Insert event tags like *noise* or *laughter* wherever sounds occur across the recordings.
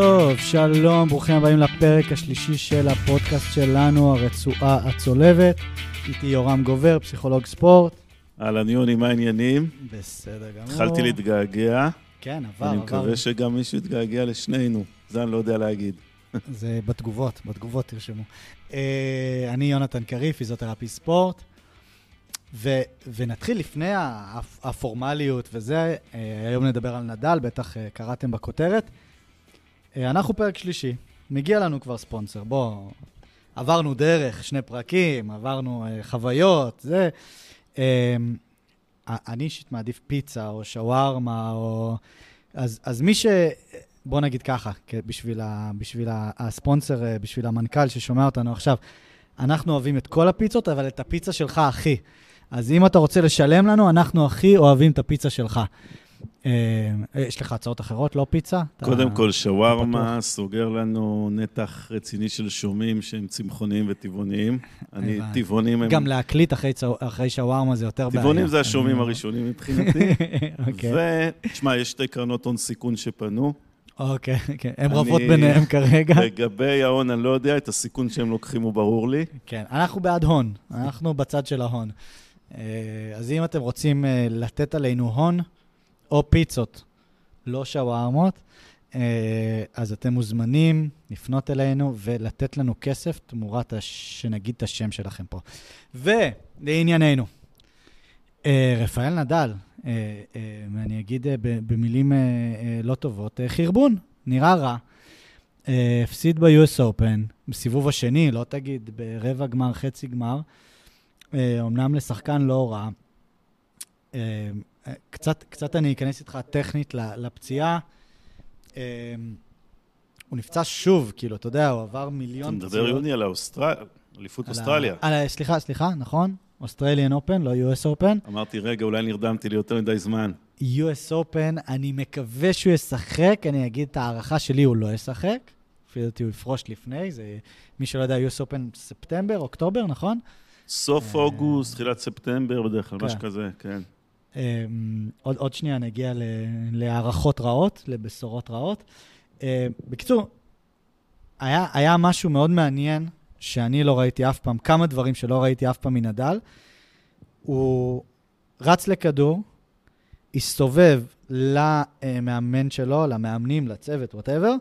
טוב, שלום, ברוכים הבאים לפרק השלישי של הפודקאסט שלנו, הרצועה הצולבת. איתי יורם גובר, פסיכולוג ספורט. אהלן יוני, מה העניינים? בסדר גמור. התחלתי להתגעגע. כן, עבר, אני עבר. מקווה שגם מישהו יתגעגע לשנינו. זה אני לא יודע להגיד. *laughs* זה בתגובות, בתגובות תרשמו. אה, אני יונתן קריב, פיזיותרפי ספורט, ו, ונתחיל לפני הפ- הפורמליות וזה, אה, היום נדבר על נדל, בטח אה, קראתם בכותרת. אה, אנחנו פרק שלישי, מגיע לנו כבר ספונסר, בואו, עברנו דרך, שני פרקים, עברנו אה, חוויות, זה. אה, אני אישית מעדיף פיצה או שווארמה, או... אז, אז מי ש... בוא נגיד ככה, בשביל, ה, בשביל ה, הספונסר, אה, בשביל המנכ"ל ששומע אותנו עכשיו, אנחנו אוהבים את כל הפיצות, אבל את הפיצה שלך הכי. אז אם אתה רוצה לשלם לנו, אנחנו הכי אוהבים את הפיצה שלך. אה, אה, יש לך הצעות אחרות, לא פיצה? קודם כל, שווארמה. סוגר לנו נתח רציני של שומים שהם צמחוניים וטבעוניים. אני. טבעונים הם... גם להקליט אחרי, שווארמה זה יותר בעיה. טבעונים זה השומים לא- הראשונים מבחינתי. *laughs* אוקיי, ותשמע, יש שתי קרנות הון סיכון שפנו. אוקיי, כן. הם אני- רבות ביניהם כרגע. לגבי ההון, אני לא יודע, את הסיכון שהם לוקחים הוא ברור לי. כן, אנחנו בעד הון, אנחנו בצד של ההון. אה, אז אם אתם רוצים לתת עלינו הון, או פיצות, לא שווארמות, אה, אז אתם מוזמנים לפנות אלינו ולתת לנו כסף תמורת הש- שנגיד את השם שלכם פה. ולענייננו, אה, רפאל נדל, אה, אני אגיד במילים לא טובות, חרבון, נראה רע. הפסיד ב-US Open, בסיבוב השני, לא תגיד, ברבע גמר, חצי גמר. אומנם לשחקן לא רע. קצת, קצת אני אכנס איתך טכנית לפציעה. אה, הוא נפצע שוב, כאילו, אתה יודע, הוא עבר אתה מיליון מדבר, יוני, על האוסטרליה, אליפות אוסטרליה. על ה- סליחה, סליחה, נכון? אוסטרליאן אופן, לא US Open. אמרתי, רגע, אולי נרדמתי לי יותר מדי זמן. US Open, אני מקווה שהוא ישחק, אני אגיד את ההערכה שלי, הוא לא ישחק. לפי דעתי הוא יפרוש לפני, זה, מי שלא יודע, US Open ספטמבר, אוקטובר, נכון? סוף אה, אוגוסט, תחילת ספטמבר, בדרך כלל, כן. משהו כזה, כן. אמ, עוד, עוד שנייה נגיע ל- להערכות רעות, לבשורות רעות. אה, בקיצור, היה, היה משהו מאוד מעניין שאני לא ראיתי אף פעם, כמה דברים שלא ראיתי אף פעם מנדל. הוא רץ לכדור, הסתובב למאמן שלו, למאמנים, לצוות, וואטאבר,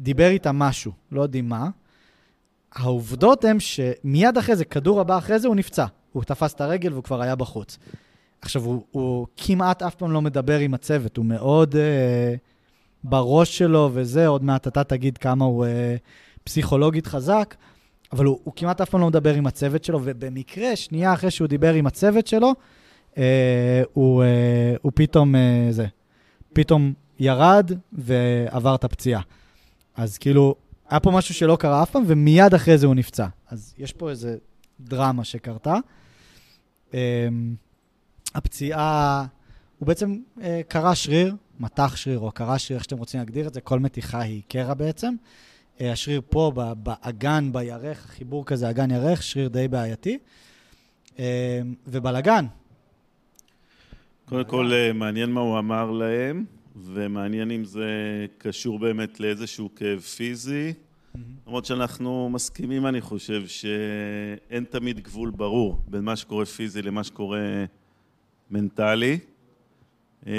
דיבר איתם משהו, לא יודעים מה. העובדות הן שמיד אחרי זה, כדור הבא אחרי זה, הוא נפצע. הוא תפס את הרגל והוא כבר היה בחוץ. עכשיו, הוא, הוא כמעט אף פעם לא מדבר עם הצוות, הוא מאוד אה, בראש שלו וזה, עוד מעט אתה תגיד כמה הוא אה, פסיכולוגית חזק, אבל הוא, הוא כמעט אף פעם לא מדבר עם הצוות שלו, ובמקרה, שנייה אחרי שהוא דיבר עם הצוות שלו, אה, הוא, אה, הוא פתאום, אה, זה, פתאום ירד ועבר את הפציעה. אז כאילו, היה פה משהו שלא קרה אף פעם, ומיד אחרי זה הוא נפצע. אז יש פה איזה דרמה שקרתה. אה, הפציעה, הוא בעצם אה, קרע שריר, מתח שריר או קרע שריר, איך שאתם רוצים להגדיר את זה, כל מתיחה היא קרע בעצם. אה, השריר פה, באגן, בירך, החיבור כזה, אגן ירך, שריר די בעייתי. אה, ובלאגן. קודם כל, אה, מעניין מה הוא אמר להם, ומעניין אם זה קשור באמת לאיזשהו כאב פיזי. למרות שאנחנו מסכימים, אני חושב, שאין תמיד גבול ברור בין מה שקורה פיזי למה שקורה מנטלי. אה,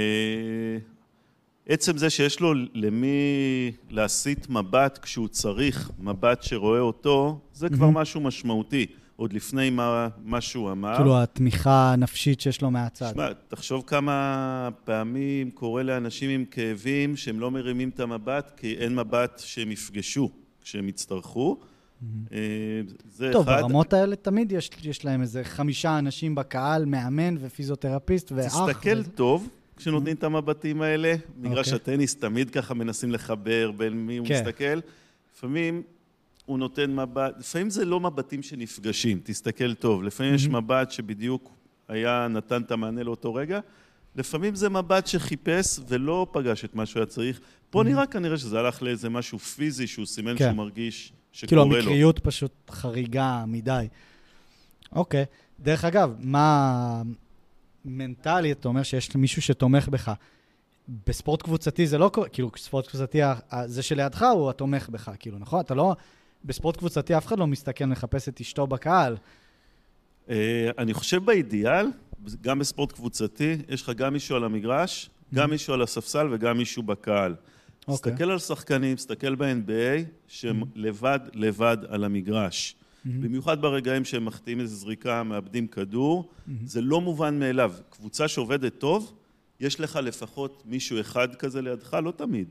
עצם זה שיש לו למי להסיט מבט כשהוא צריך, מבט שרואה אותו, זה כבר. משהו משמעותי, עוד לפני מה, מה שהוא אמר. כאילו התמיכה הנפשית שיש לו מהצד. תשמע, תחשוב כמה פעמים קורה לאנשים עם כאבים שהם לא מרימים את המבט כי אין מבט שהם יפגשו כשהם יצטרכו. אה, זה טוב, אחד. ברמות האלה תמיד יש, יש להם איזה חמישה אנשים בקהל, מאמן ופיזיותרפיסט ואח. תסתכל וזה. טוב כשנותנים את המבטים האלה. מגרש אוקיי. הטניס תמיד ככה מנסים לחבר בין מי הוא כן. מסתכל. לפעמים הוא נותן מבט, לפעמים זה לא מבטים שנפגשים, תסתכל טוב. לפעמים יש מהמם. מבט שבדיוק היה, נתן את המענה לאותו רגע. לפעמים זה מבט שחיפש ולא פגש את מה שהוא היה צריך. פה מהמם. נראה כנראה שזה הלך לאיזה משהו פיזי שהוא סימן כן. שהוא מרגיש שקורה לו. המקריות פשוט חריגה מדי. אוקיי. דרך אגב, מה מנטלית, אתה אומר שיש מישהו שתומך בך. בספורט קבוצתי זה לא קורה, כאילו, ספורט קבוצתי, זה שלידך הוא התומך בך, כאילו, נכון? אתה לא... בספורט קבוצתי אף אחד לא מסתכל, מחפש את אשתו בקהל. אה, אני חושב באידיאל, גם בספורט קבוצתי, יש לך גם מישהו על המגרש, גם mm-hmm. מישהו על הספסל וגם מישהו בקהל. Okay. אוקיי. תסתכל על שחקנים, תסתכל ב-NBA, שהם mm-hmm. לבד לבד על המגרש. Mm-hmm. במיוחד ברגעים שהם מחטיאים איזו זריקה, מאבדים כדור, mm-hmm. זה לא מובן מאליו. קבוצה שעובדת טוב, יש לך לפחות מישהו אחד כזה לידך, לא תמיד.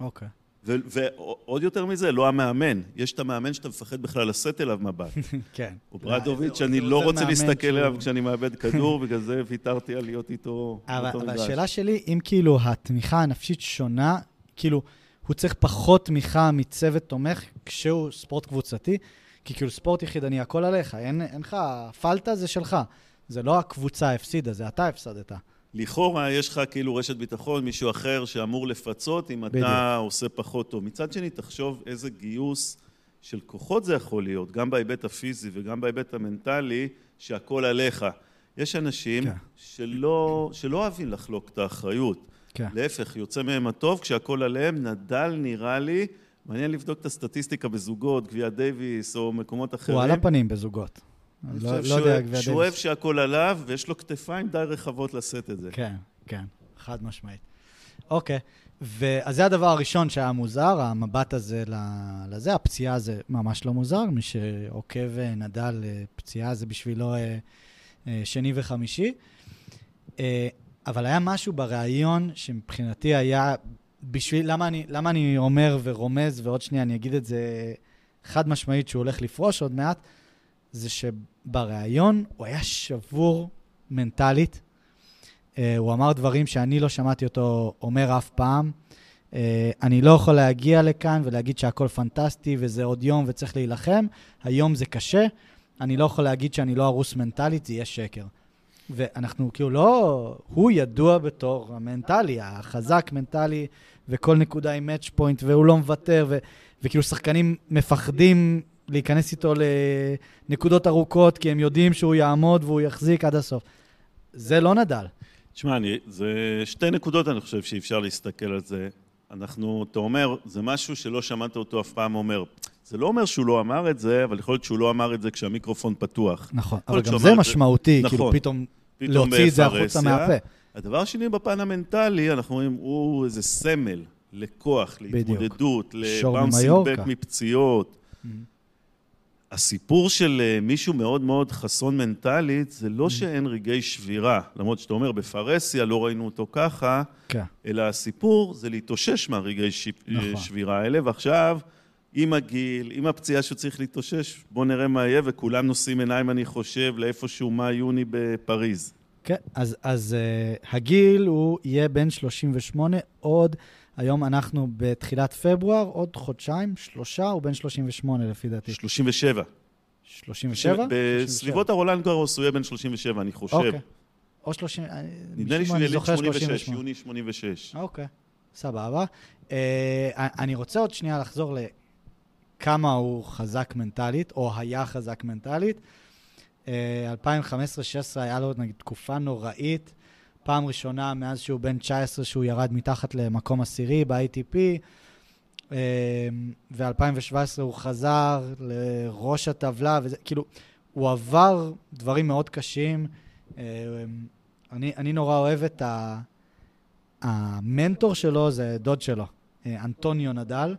אוקיי. Okay. ועוד יותר מזה, לא המאמן. יש את המאמן שאתה מפחד בכלל לשאת אליו מבט. *laughs* כן. הוא ברדוביץ', שאני לא רוצה להסתכל עליו כשאני מאבד כדור, *laughs* בגלל זה ויתרתי על להיות איתו. אבל השאלה שלי, אם כאילו התמיכה הנפשית שונה, כאילו, הוא צריך פחות תמיכה מצוות תומך כשהוא ספורט קבוצתי, כי כאילו ספורט יחידני, הכל עליך, אין לך, פלטה זה שלך. זה לא הקבוצה הפסידה, זה אתה הפסדת. לכאורה יש לך כאילו רשת ביטחון, מישהו אחר שאמור לפצות אם בדיוק. אתה עושה פחות טוב. מצד שני, תחשוב איזה גיוס של כוחות זה יכול להיות, גם בהיבט הפיזי וגם בהיבט המנטלי, שהכל עליך. יש אנשים כן. שלא, שלא אוהבים לחלוק את האחריות. כן. להפך, יוצא מהם הטוב כשהכול עליהם. נדל נראה לי, מעניין לבדוק את הסטטיסטיקה בזוגות, גביע דייוויס או מקומות אחרים. הוא על הפנים בזוגות. לא, לא יודע, שהוא אוהב שהכל עליו, ויש לו כתפיים די רחבות לשאת את זה. כן, כן, חד משמעית. אוקיי, אז זה הדבר הראשון שהיה מוזר, המבט הזה לזה, הפציעה זה ממש לא מוזר, מי שעוקב אה, נדל, אה, פציעה זה בשבילו אה, שני וחמישי. אבל היה משהו בריאיון שמבחינתי היה בשביל, למה אני, למה אני אומר ורומז, ועוד שנייה אני אגיד את זה חד משמעית שהוא הולך לפרוש עוד מעט, זה שבריאיון הוא היה שבור מנטלית. Uh, הוא אמר דברים שאני לא שמעתי אותו אומר אף פעם. Uh, אני לא יכול להגיע לכאן ולהגיד שהכל פנטסטי וזה עוד יום וצריך להילחם. היום זה קשה. אני לא יכול להגיד שאני לא הרוס מנטלית, זה יהיה שקר. ואנחנו כאילו לא... הוא ידוע בתור המנטלי, החזק מנטלי, וכל נקודה עם מאץ' פוינט, והוא לא מוותר, ו, וכאילו שחקנים מפחדים להיכנס איתו לנקודות ארוכות, כי הם יודעים שהוא יעמוד והוא יחזיק עד הסוף. זה לא נדל. תשמע, זה שתי נקודות, אני חושב שאפשר להסתכל על זה. אנחנו, אתה אומר, זה משהו שלא שמעת אותו אף פעם אומר. זה לא אומר שהוא לא אמר את זה, אבל יכול להיות שהוא לא אמר את זה כשהמיקרופון פתוח. נכון, אבל גם זה משמעותי. כאילו נכון, פתאום, פתאום להוציא את זה החוצה מהפה. הדבר השני, בפן המנטלי, אנחנו רואים, הוא איזה סמל לכוח, להתמודדות, לבאונסינג בק מפציעות. Mm-hmm. הסיפור של אה, מישהו מאוד מאוד חסון מנטלית, זה לא mm. שאין רגעי שבירה. למרות שאתה אומר, בפרהסיה לא ראינו אותו ככה, כן. אלא הסיפור זה להתאושש מהרגעי ש... נכון. שבירה האלה, ועכשיו, עם הגיל, עם הפציעה שהוא צריך להתאושש, בואו נראה מה יהיה, וכולם נושאים עיניים, אני חושב, לאיפשהו מאי-יוני בפריז. כן, אז, אז uh, הגיל הוא יהיה בין 38 עוד... היום אנחנו בתחילת פברואר, עוד חודשיים, שלושה, הוא בן 38 לפי דעתי. 37. 37? בסביבות הרולנד גרוס הוא יהיה בן 37, אני חושב. אוקיי. או 30... נדמה לי שהוא יליד 86, יוני 86. אוקיי, סבבה. אה, אני רוצה עוד שנייה לחזור לכמה הוא חזק מנטלית, או היה חזק מנטלית. 2015-2016 אה, היה לו נגיד תקופה נוראית. פעם ראשונה מאז שהוא בן 19 שהוא ירד מתחת למקום עשירי ב-ITP, ו-2017 הוא חזר לראש הטבלה, וזה, כאילו, הוא עבר דברים מאוד קשים. אמ, אני, אני נורא אוהב את ה... המנטור שלו זה דוד שלו, אה, אנטוניו נדל,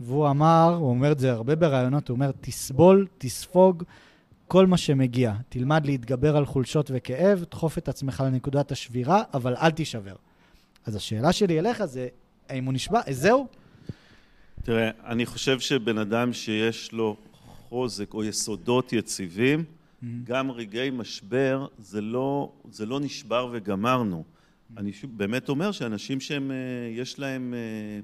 והוא אמר, הוא אומר את זה הרבה בראיונות, הוא אומר, תסבול, תספוג, כל מה שמגיע. תלמד להתגבר על חולשות וכאב, דחוף את עצמך לנקודת השבירה, אבל אל תישבר. אז השאלה שלי אליך זה, האם הוא נשבע? זהו? תראה, אני חושב שבן אדם שיש לו חוזק או יסודות יציבים, mm-hmm. גם רגעי משבר, זה לא, זה לא נשבר וגמרנו. Mm-hmm. אני באמת אומר שאנשים שהם, אה, יש להם אה,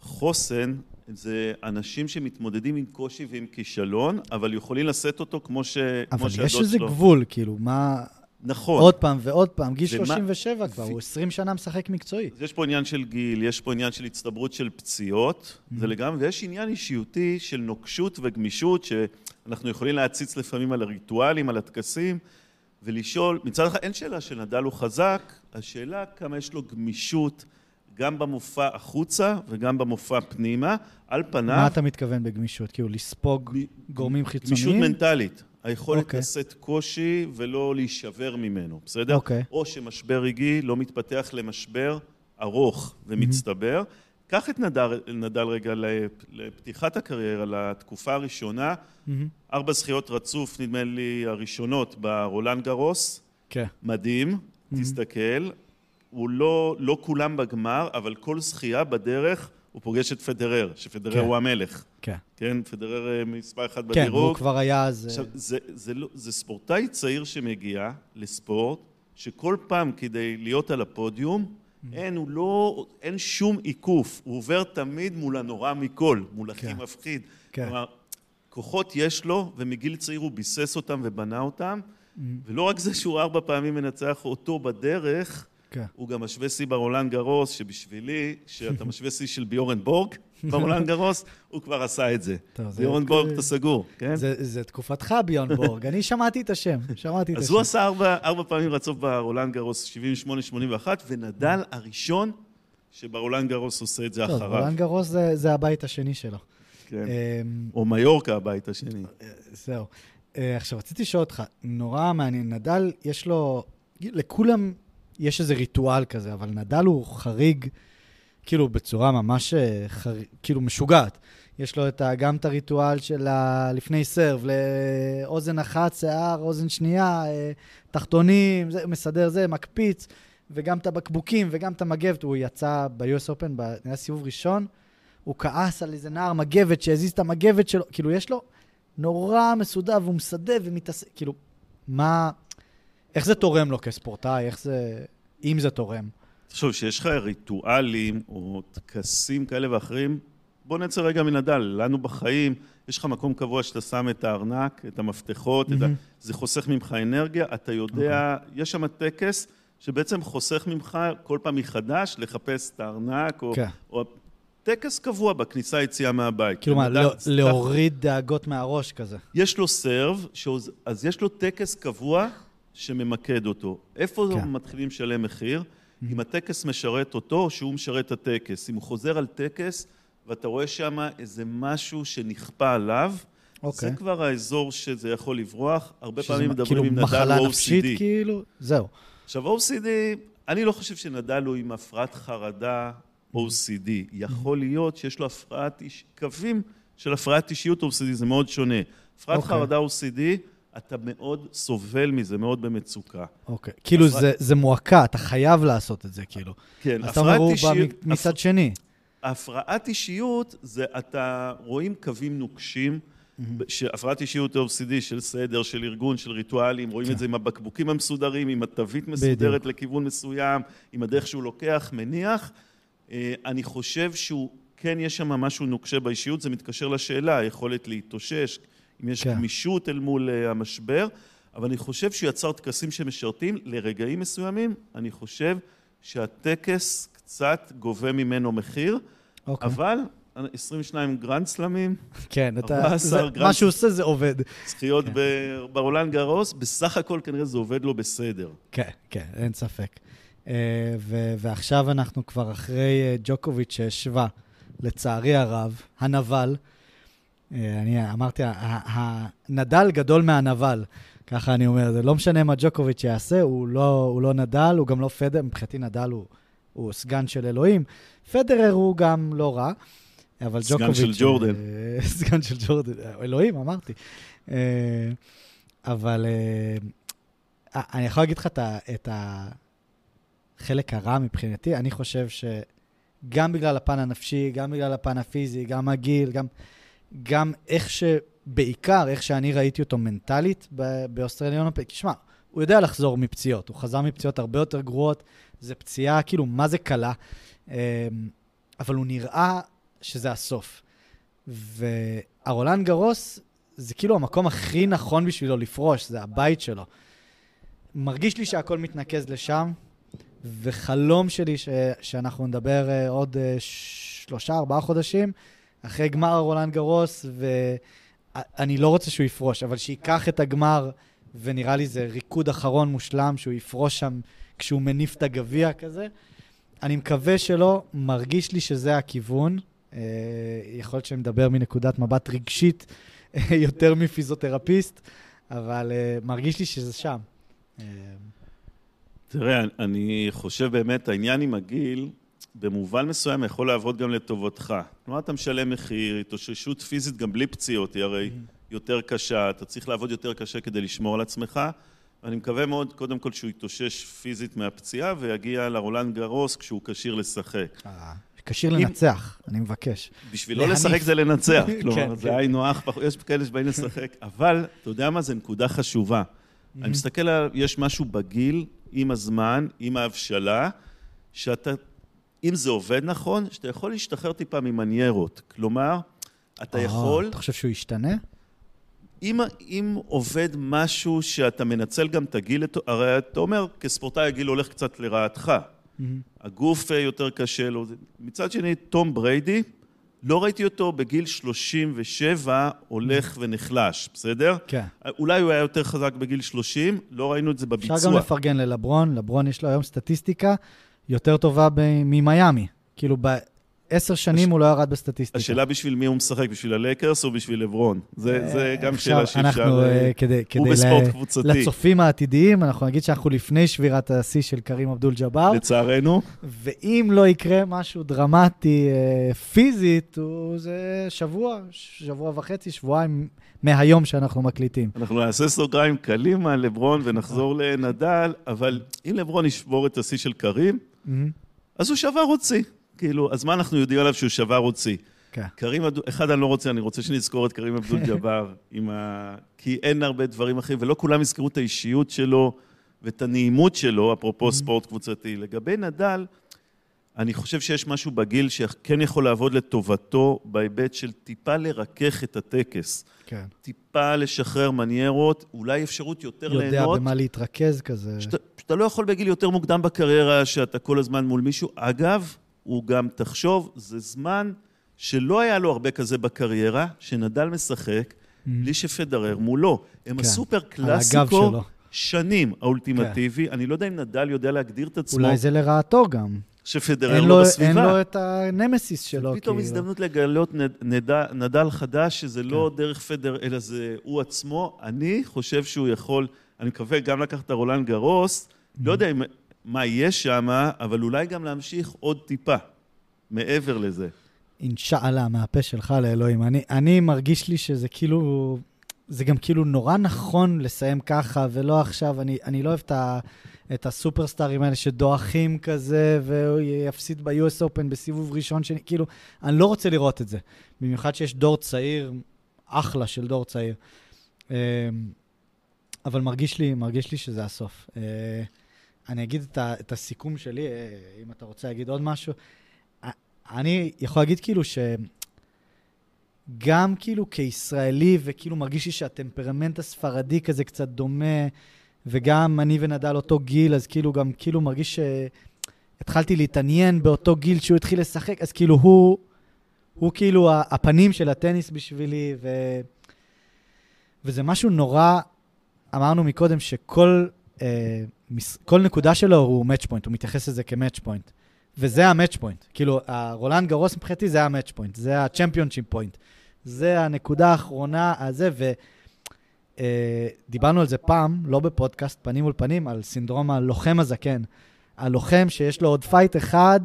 חוסן, זה אנשים שמתמודדים עם קושי ועם כישלון, אבל יכולים לשאת אותו כמו, ש... אבל כמו יש איזה שלו. גבול, כאילו, מה... נכון. עוד פעם ועוד פעם, גיל 37 מה... כבר, ו... הוא 20 שנה משחק מקצועי. יש פה עניין של גיל, יש פה עניין של הצטברות של פציעות, mm-hmm. זה לגמרי, ויש עניין אישיותי של נוקשות וגמישות, שאנחנו יכולים להציץ לפעמים על הריטואלים, על הטקסים, ולשאול, מצד אחד אין שאלה שנדל הוא חזק, השאלה כמה יש לו גמישות גם במופע החוצה וגם במופע פנימה, על פניו... מה אתה מתכוון בגמישות? כאילו לספוג גורמים חיצוניים? גמישות מנטלית. היכולת okay. אוקיי. לשאת קושי ולא להישבר ממנו, בסדר? אוקיי. או שמשבר רגעי לא מתפתח למשבר ארוך ומצטבר. קח את נדל, נדל רגע לפ- לפתיחת הקריירה, לתקופה הראשונה, מהמם. ארבע זכיות רצוף, נדמה לי, הראשונות ברולנד גרוס, כן. מדהים, תסתכל, הוא לא, לא כולם בגמר, אבל כל זכייה בדרך הוא פוגש את פדרר, שפדרר כן. הוא המלך, כן. כן? פדרר אה, מספר אחד כן, בדירוג. והוא כבר היה אז... עכשיו, זה, זה, לא, זה ספורטאי צעיר שמגיע לספורט, שכל פעם כדי להיות על הפודיום, אין, הוא לא, אין שום עיקוף, הוא עובר תמיד מול הנורא מכל, מול הכי כן. מפחיד. כן. כלומר, כוחות יש לו, ומגיל צעיר הוא ביסס אותם ובנה אותם, ולא רק זה שהוא ארבע פעמים מנצח אותו בדרך, כן. הוא גם משווה שיא ברולנד גרוס, שבשבילי, כשאתה משווה שיא של ביורן בורג ברולנד גרוס, הוא כבר עשה את זה. טוב, זה- ביורן בורג, אתה סגור, כן? זה, זה תקופתך, ביורן בורג. אני שמעתי את השם, שמעתי את אז השם. הוא עשה ארבע, ארבע פעמים רצוף ברולנד גרוס, 78-81, ונדל הראשון שברולנד גרוס עושה את זה טוב, אחריו. רולנד גרוס זה, זה הבית השני שלו. כן. אמ, או מיורקה הבית השני. זהו. אה, עכשיו, רציתי לשאול אותך, נורא מעניין, נדל, יש לו, לכולם יש איזה ריטואל כזה, אבל נדל הוא חריג, כאילו, בצורה ממש אה, חר... כאילו משוגעת. יש לו את ה, גם את הריטואל של ה, לפני סרב, לאוזן אחת, שיער, אוזן שנייה, אה, תחתונים, זה, מסדר זה, מקפיץ, וגם את הבקבוקים וגם את המגבת. הוא יצא ב-US Open, ב- היה סיבוב ראשון, הוא כעס על איזה נער מגבת שהזיז את המגבת שלו, כאילו, יש לו נורא מסודר, והוא מסדר ומתעסק, כאילו, מה... איך זה תורם לו כספורטאי? איך זה... אם זה תורם. תחשוב, שיש לך ריטואלים או טקסים כאלה ואחרים, בוא נצא רגע מנדל. לנו בחיים, יש לך מקום קבוע שאתה שם את הארנק, את המפתחות, את ה... זה חוסך ממך אנרגיה, אתה יודע, יש שם טקס שבעצם חוסך ממך כל פעם מחדש לחפש את הארנק, או, כן. או טקס קבוע בכניסה יציאה מהבית. כאילו מה, נדל, לא- סתם- להוריד דאגות מהראש כזה. יש לו סרב, שעוז... אז יש לו טקס קבוע שממקד אותו. איפה כן. מתחילים לשלם מחיר? אם הטקס משרת אותו, או שהוא משרת את הטקס. אם הוא חוזר על טקס, ואתה רואה שם איזה משהו שנכפה עליו, אוקיי. זה כבר האזור שזה יכול לברוח. הרבה פעמים מדברים כאילו עם נדל מחלה הוא נפשית, OCD. כאילו? זהו. עכשיו, OCD, אני לא חושב שנדל הוא עם הפרעת חרדה OCD. יכול להיות שיש לו הפרעת, איש... קווים של הפרעת אישיות OCD, זה מאוד שונה. הפרעת אוקיי. חרדה OCD, אתה מאוד סובל מזה, מאוד במצוקה. אוקיי. כאילו הפרעת- זה, זה מועקה, אתה חייב לעשות את זה, כאילו. כן, אז אתה אומר, הוא בא מצד שני. הפרעת אישיות זה, אתה רואים קווים נוקשים, שהפרעת אישיות OCD של סדר, של ארגון, של ריטואלים, רואים כן. את זה עם הבקבוקים המסודרים, עם התווית מסודרת לכיוון מסוים, עם הדרך שהוא לוקח, מניח. אה, אני חושב שהוא, כן יש שם משהו נוקשה באישיות, זה מתקשר לשאלה, היכולת להתאושש, אם יש כן. גמישות אל מול אה, המשבר, אבל אני חושב שהוא יצר טקסים שמשרתים לרגעים מסוימים, אני חושב שהטקס קצת גובה ממנו מחיר, אוקיי. אבל 22 גרנד סלמים, כן, אתה... 14 זה- גרם. מה שהוא עושה זה עובד. זכיות כן. ב- ברולנד גרוס, בסך הכל כנראה זה עובד לו בסדר. כן, כן, אין ספק. אה, ו- ועכשיו אנחנו כבר אחרי אה, ג'וקוביץ' שהשווה, לצערי הרב, הנבל. אה, אני אמרתי, הנדל גדול מהנבל, ככה אני אומר. זה לא משנה מה ג'וקוביץ' יעשה, הוא לא, הוא לא נדל, הוא גם לא פדר, מבחינתי נדל הוא, הוא סגן של אלוהים. פדרר הוא גם לא רע, אבל סגן ג'וקוביץ'... של ג'ורדן. אה, *laughs* סגן של ג'ורדן, אלוהים, אמרתי. אה, אבל אה, אני יכול להגיד לך את החלק הרע מבחינתי, אני חושב שגם בגלל הפן הנפשי, גם בגלל הפן הפיזי, גם הגיל, גם, גם איך ש... בעיקר איך שאני ראיתי אותו מנטלית באוסטרליון אופן. תשמע, הוא יודע לחזור מפציעות, הוא חזר מפציעות הרבה יותר גרועות, זה פציעה כאילו, מה זה קלה? אמ, אבל הוא נראה שזה הסוף. והרולנד גרוס זה כאילו המקום הכי נכון בשבילו לפרוש, זה הבית שלו. מרגיש לי שהכל מתנקז לשם, וחלום שלי ש... שאנחנו נדבר uh, עוד uh, שלושה, ארבעה חודשים, אחרי גמר הרולנד גרוס, ואני לא רוצה שהוא יפרוש, אבל שייקח את הגמר ונראה לי זה ריקוד אחרון מושלם, שהוא יפרוש שם כשהוא מניף את הגביע כזה. אני מקווה שלא, מרגיש לי שזה הכיוון. אה, יכול להיות שאני מדבר מנקודת מבט רגשית יותר מפיזיותרפיסט, אבל אה, מרגיש לי שזה שם. אה, תראה, אני חושב באמת, העניין עם הגיל, במובן מסוים יכול לעבוד גם לטובתך. כלומר, אתה משלם מחיר, התאוששות פיזית גם בלי פציעות היא הרי יותר קשה, אתה צריך לעבוד יותר קשה כדי לשמור על עצמך. ואני מקווה מאוד, קודם כל, שהוא יתאושש פיזית מהפציעה ויגיע לרולנד גרוס כשהוא כשיר לשחק. כשיר לנצח, אני מבקש. בשביל לא לשחק זה לנצח, *laughs* כלומר, זה היינו אח, *laughs* יש כאלה שבאים לשחק, אבל אתה יודע מה, זו נקודה חשובה. אני מסתכל על, יש משהו בגיל, עם הזמן, עם ההבשלה, שאתה, אם זה עובד נכון, שאתה יכול להשתחרר טיפה ממניירות. כלומר, אתה יכול... אתה חושב שהוא ישתנה? אם, אם עובד משהו שאתה מנצל גם את הגיל, הרי אתה אומר, כספורטאי הגיל הולך קצת לרעתך. Mm-hmm. הגוף יותר קשה לו. מצד שני, תום בריידי, לא ראיתי אותו בגיל 37 הולך mm-hmm. ונחלש, בסדר? כן. אולי הוא היה יותר חזק בגיל 30, לא ראינו את זה בביצוע. אפשר גם לפרגן ללברון, לברון יש לו היום סטטיסטיקה יותר טובה ממיאמי. כאילו, עשר שנים הש... הוא לא ירד בסטטיסטיקה. השאלה בשביל מי הוא משחק, בשביל הלייקרס או בשביל לברון? זה, זה גם שאלה שאפשר... אנחנו, uh, כדי, כדי הוא בספורט ל... קבוצתי. לצופים העתידיים, אנחנו נגיד שאנחנו לפני שבירת השיא של קרים אבדול ג'אבר. לצערנו. ואם לא יקרה משהו דרמטי uh, פיזית, הוא, זה שבוע, שבוע וחצי, שבועיים מהיום שאנחנו מקליטים. אנחנו נעשה סוגריים קלים על לברון ונחזור לנדל, אבל אם לברון ישבור את השיא של קרים, mm-hmm. אז הוא שבר עוד שיא. כאילו, אז מה אנחנו יודעים עליו שהוא שבר הוציא? כן. קרים, אחד אני לא רוצה, אני רוצה שנזכור את קרים אבדול ג'אבר, *laughs* ה... כי אין הרבה דברים אחרים, ולא כולם יזכרו את האישיות שלו ואת הנעימות שלו, אפרופו mm-hmm. ספורט קבוצתי. לגבי נדל, אני חושב שיש משהו בגיל שכן יכול לעבוד לטובתו בהיבט של טיפה לרכך את הטקס. כן. טיפה לשחרר מניירות, אולי אפשרות יותר יודע ליהנות. יודע במה להתרכז כזה. שאתה, שאתה לא יכול בגיל יותר מוקדם בקריירה, שאתה כל הזמן מול מישהו. אגב, הוא גם, תחשוב, זה זמן שלא היה לו הרבה כזה בקריירה, שנדל משחק, mm. בלי שפדרר מולו. הם כן. הסופר קלאסיקו שנים האולטימטיבי. כן. אני לא יודע אם נדל יודע להגדיר את עצמו. אולי זה לרעתו גם. שפדרר לא בסביבה. אין לו את הנמסיס שלו. פתאום כאילו. הזדמנות לגלות נד, נד, נדל חדש, שזה לא כן. לא דרך פדר, אלא זה הוא עצמו. אני חושב שהוא יכול, אני מקווה גם לקחת את הרולנד גרוס, mm-hmm. לא יודע אם מה יש שם, אבל אולי גם להמשיך עוד טיפה, מעבר לזה. אינשאללה, מהפה שלך לאלוהים. אני, אני מרגיש לי שזה כאילו, זה גם כאילו נורא נכון לסיים ככה, ולא עכשיו, אני, אני לא אוהב את, ה, את הסופרסטארים האלה שדועכים כזה, והוא יפסיד ב-US Open בסיבוב ראשון, שני, כאילו, אני לא רוצה לראות את זה. במיוחד שיש דור צעיר, אחלה של דור צעיר. אמ, אבל מרגיש לי, מרגיש לי שזה הסוף. אה, אני אגיד את, ה, את הסיכום שלי, אה, אם אתה רוצה להגיד עוד משהו. אני יכול להגיד כאילו שגם כאילו כישראלי, וכאילו מרגיש לי שהטמפרמנט הספרדי כזה קצת דומה, וגם אני ונדל אותו גיל, אז כאילו גם כאילו מרגיש שהתחלתי להתעניין באותו גיל שהוא התחיל לשחק, אז כאילו הוא, הוא כאילו הפנים של הטניס בשבילי, ו... וזה משהו נורא, אמרנו מקודם שכל... אה, כל נקודה שלו הוא match point, הוא מתייחס לזה כ-match point. וזה ה-match point. כאילו, רולנד גרוס מבחינתי זה ה-match point, זה ה-championship point. זה הנקודה האחרונה הזה, ודיברנו אה, על זה פעם, לא בפודקאסט, פנים מול פנים, על סינדרום הלוחם הזקן. הלוחם שיש לו עוד fight אחד,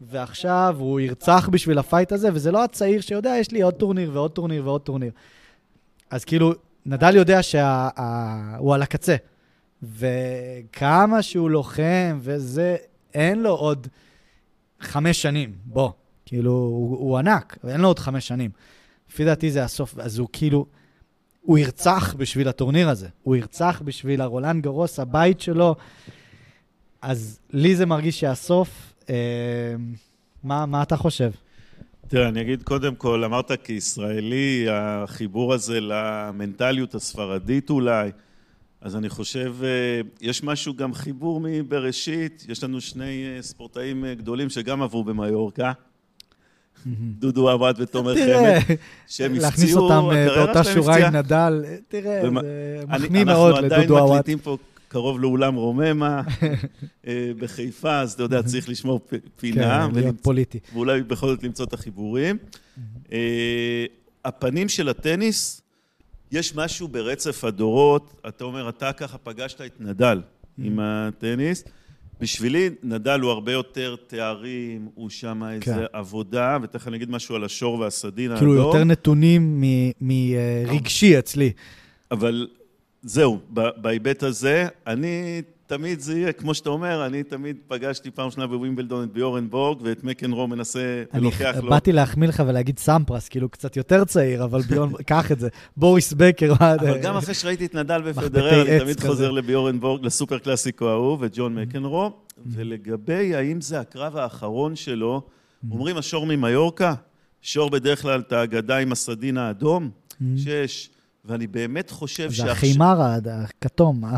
ועכשיו הוא ירצח בשביל ה fight הזה, וזה לא הצעיר שיודע, יש לי עוד טורניר ועוד טורניר ועוד טורניר. אז כאילו, נדל יודע שהוא על הקצה. וכמה שהוא לוחם וזה, אין לו עוד חמש שנים, בוא. כאילו, הוא, הוא ענק, אין לו עוד חמש שנים. לפי דעתי זה הסוף, אז הוא כאילו, הוא ירצח בשביל הטורניר הזה. הוא ירצח בשביל הרולנד גרוס, הבית שלו. אז לי זה מרגיש שהסוף, אה, מה, מה אתה חושב? תראה, אני אגיד קודם כל, אמרת כישראלי, החיבור הזה למנטליות הספרדית אולי, אז אני חושב, אה, יש משהו גם חיבור מבראשית, יש לנו שני אה, ספורטאים אה, גדולים שגם עברו במיורקה. *laughs* דודו עבד ותומר חמד, שהם הפציעו, להכניס אותם אה, באותה שורה. עם נדל, אה, תראה, זה אני- מחמיא מאוד אנחנו עדיין לדודו עוואט. מקליטים פה קרוב לאולם רוממה *laughs* אה, בחיפה, אז אתה יודע, צריך לשמור *laughs* פינה, כן, להיות פוליטי. ואולי בכל זאת למצוא את החיבורים. אה, הפנים של הטניס, יש משהו ברצף הדורות, אתה אומר, אתה ככה פגשת את נדל עם הטניס. בשבילי, נדל הוא הרבה יותר תארים, הוא שם כן. איזה עבודה, ותכף אני אגיד משהו על השור והסדין האדום. כאילו, יותר נתונים מרגשי אצלי. אבל זהו, בהיבט הזה, אני תמיד זה יהיה, כמו שאתה אומר, אני תמיד פגשתי פעם שנייה בווימבלדון את ביורנבורג, ואת מקנרו מנסה, אני ולוקח לו. באתי להחמיא לך ולהגיד סמפרס, כאילו קצת יותר צעיר, אבל ביון, *laughs* קח את זה. בוריס בקר. אבל גם אחרי שראיתי את נדל ופדרר, אני תמיד. חוזר לביורנבורג, לסופר קלאסיקו ההוא, וג'ון Mm-hmm. מקנרו. ולגבי האם זה הקרב האחרון שלו, Mm-hmm. אומרים השור ממיורקה, שור בדרך כלל את האגדה עם הסדין האדום, שש, ואני באמת חושב Mm-hmm. זה החימרה, הכתום. מה-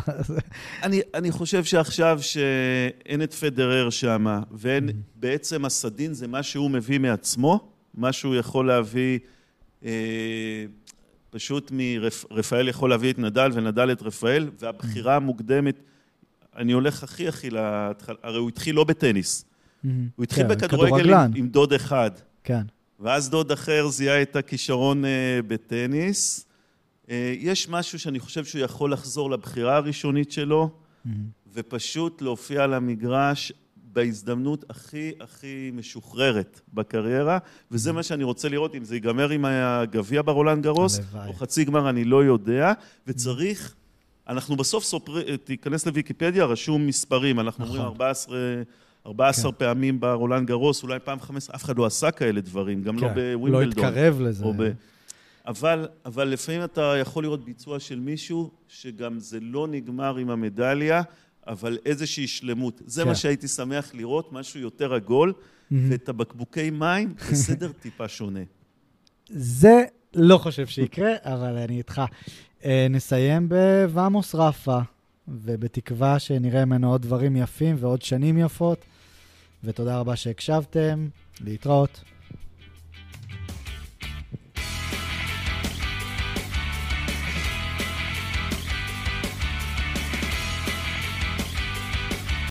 אני, אני חושב שעכשיו שאין את פדרר שם, ואין, בעצם הסדין זה מה שהוא מביא מעצמו, מה שהוא יכול להביא, אה, פשוט מרפאל יכול להביא את נדל ונדל את רפאל, והבחירה המוקדמת, אני הולך הכי הכי להתחלה, הרי הוא התחיל לא בטניס, הוא התחיל כן, בכדורגל. עם דוד אחד, כן. ואז דוד אחר זיהה את הכישרון אה, בטניס. אה, יש משהו שאני חושב שהוא יכול לחזור לבחירה הראשונית שלו, ופשוט להופיע על המגרש בהזדמנות הכי הכי משוחררת בקריירה, וזה מה שאני רוצה לראות, אם זה ייגמר עם הגביע ברולנד גרוס. או חצי גמר, אני לא יודע, וצריך, אנחנו בסוף סופרים, תיכנס לוויקיפדיה, רשום מספרים, אנחנו נכון. אומרים 14... 14 כן. פעמים ברולנד גרוס, אולי פעם 15, אף אחד לא עשה כאלה דברים, גם לא כן, בווימבלדון. לא התקרב לזה. ב... אבל, אבל לפעמים אתה יכול לראות ביצוע של מישהו, שגם זה לא נגמר עם המדליה, אבל איזושהי שלמות. זה כן. מה שהייתי שמח לראות, משהו יותר עגול, ואת הבקבוקי מים בסדר *laughs* טיפה שונה. זה לא חושב שיקרה, אבל אני איתך. אה, נסיים בוואמוס רפה, ובתקווה שנראה ממנו עוד דברים יפים ועוד שנים יפות. ותודה רבה שהקשבתם, להתראות.